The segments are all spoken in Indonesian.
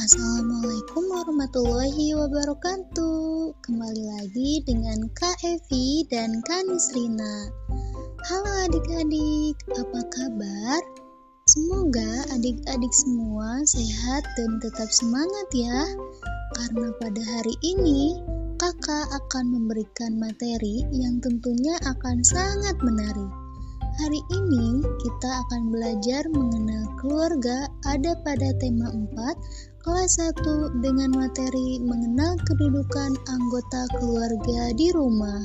Assalamualaikum warahmatullahi wabarakatuh. Kembali lagi dengan Kak Evi dan Kak Nisrina. Halo adik-adik, apa kabar? Semoga adik-adik semua sehat dan tetap semangat ya. Karena pada hari ini kakak akan memberikan materi yang tentunya akan sangat menarik. Hari ini kita akan belajar mengenal keluarga ada pada tema 4 kelas 1 dengan materi mengenal kedudukan anggota keluarga di rumah.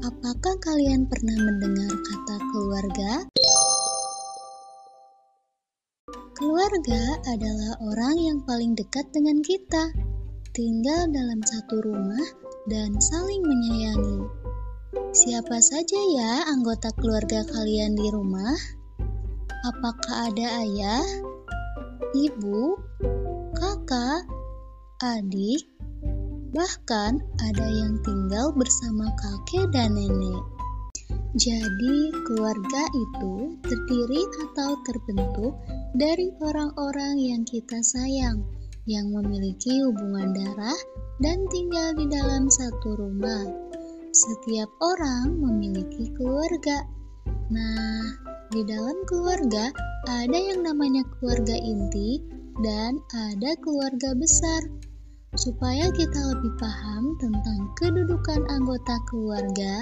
Apakah kalian pernah mendengar kata keluarga? Keluarga adalah orang yang paling dekat dengan kita, tinggal dalam satu rumah dan saling menyayangi. Siapa saja ya anggota keluarga kalian di rumah? Apakah ada ayah, ibu, kakak, adik, bahkan ada yang tinggal bersama kakek dan nenek? Jadi, keluarga itu terdiri atau terbentuk dari orang-orang yang kita sayang, yang memiliki hubungan darah dan tinggal di dalam satu rumah. Setiap orang memiliki keluarga. Nah, di dalam keluarga ada yang namanya keluarga inti dan ada keluarga besar. Supaya kita lebih paham tentang kedudukan anggota keluarga,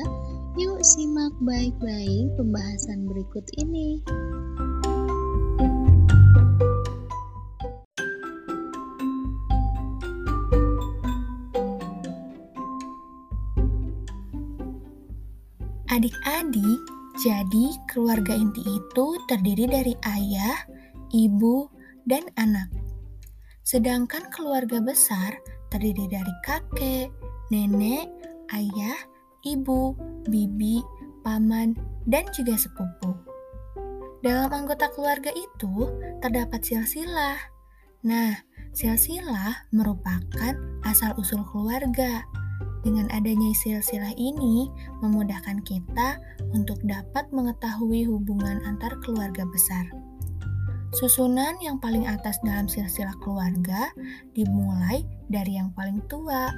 yuk simak baik-baik pembahasan berikut ini. Adik-adik, jadi keluarga inti itu terdiri dari ayah, ibu, dan anak. Sedangkan keluarga besar terdiri dari kakek, nenek, ayah, ibu, bibi, paman, dan juga sepupu. Dalam anggota keluarga itu terdapat silsilah. Nah, silsilah merupakan asal-usul keluarga dengan adanya silsilah ini, memudahkan kita untuk dapat mengetahui hubungan antar keluarga besar. Susunan yang paling atas dalam silsilah keluarga dimulai dari yang paling tua.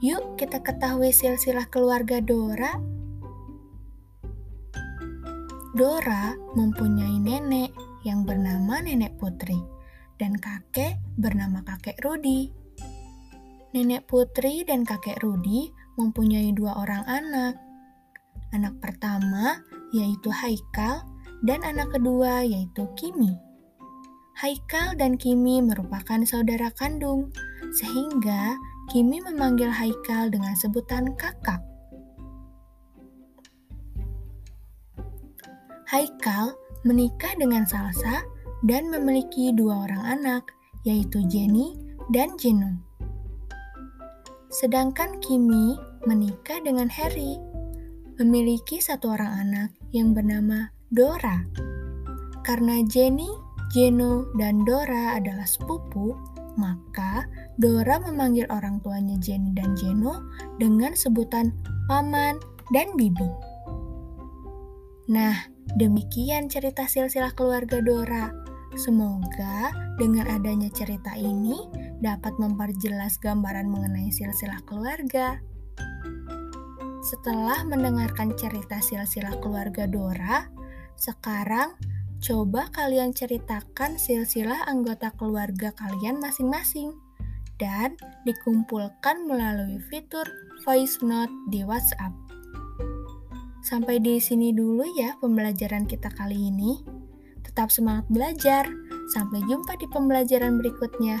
Yuk kita ketahui silsilah keluarga Dora. Dora mempunyai nenek yang bernama Nenek Putri dan kakek bernama Kakek Rudi. Nenek Putri dan kakek Rudi mempunyai dua orang anak. Anak pertama yaitu Haikal dan anak kedua yaitu Kimi. Haikal dan Kimi merupakan saudara kandung, sehingga Kimi memanggil Haikal dengan sebutan kakak. Haikal menikah dengan Salsa dan memiliki dua orang anak, yaitu Jenny dan Jenung. Sedangkan Kimi menikah dengan Harry, memiliki satu orang anak yang bernama Dora. Karena Jenny, Jeno, dan Dora adalah sepupu, maka Dora memanggil orang tuanya Jenny dan Jeno dengan sebutan paman dan bibi. Nah, demikian cerita silsilah keluarga Dora. Semoga dengan adanya cerita ini dapat memperjelas gambaran mengenai silsilah keluarga. Setelah mendengarkan cerita silsilah keluarga Dora, sekarang coba kalian ceritakan silsilah anggota keluarga kalian masing-masing dan dikumpulkan melalui fitur voice note di WhatsApp. Sampai di sini dulu ya pembelajaran kita kali ini. Tetap semangat belajar. Sampai jumpa di pembelajaran berikutnya.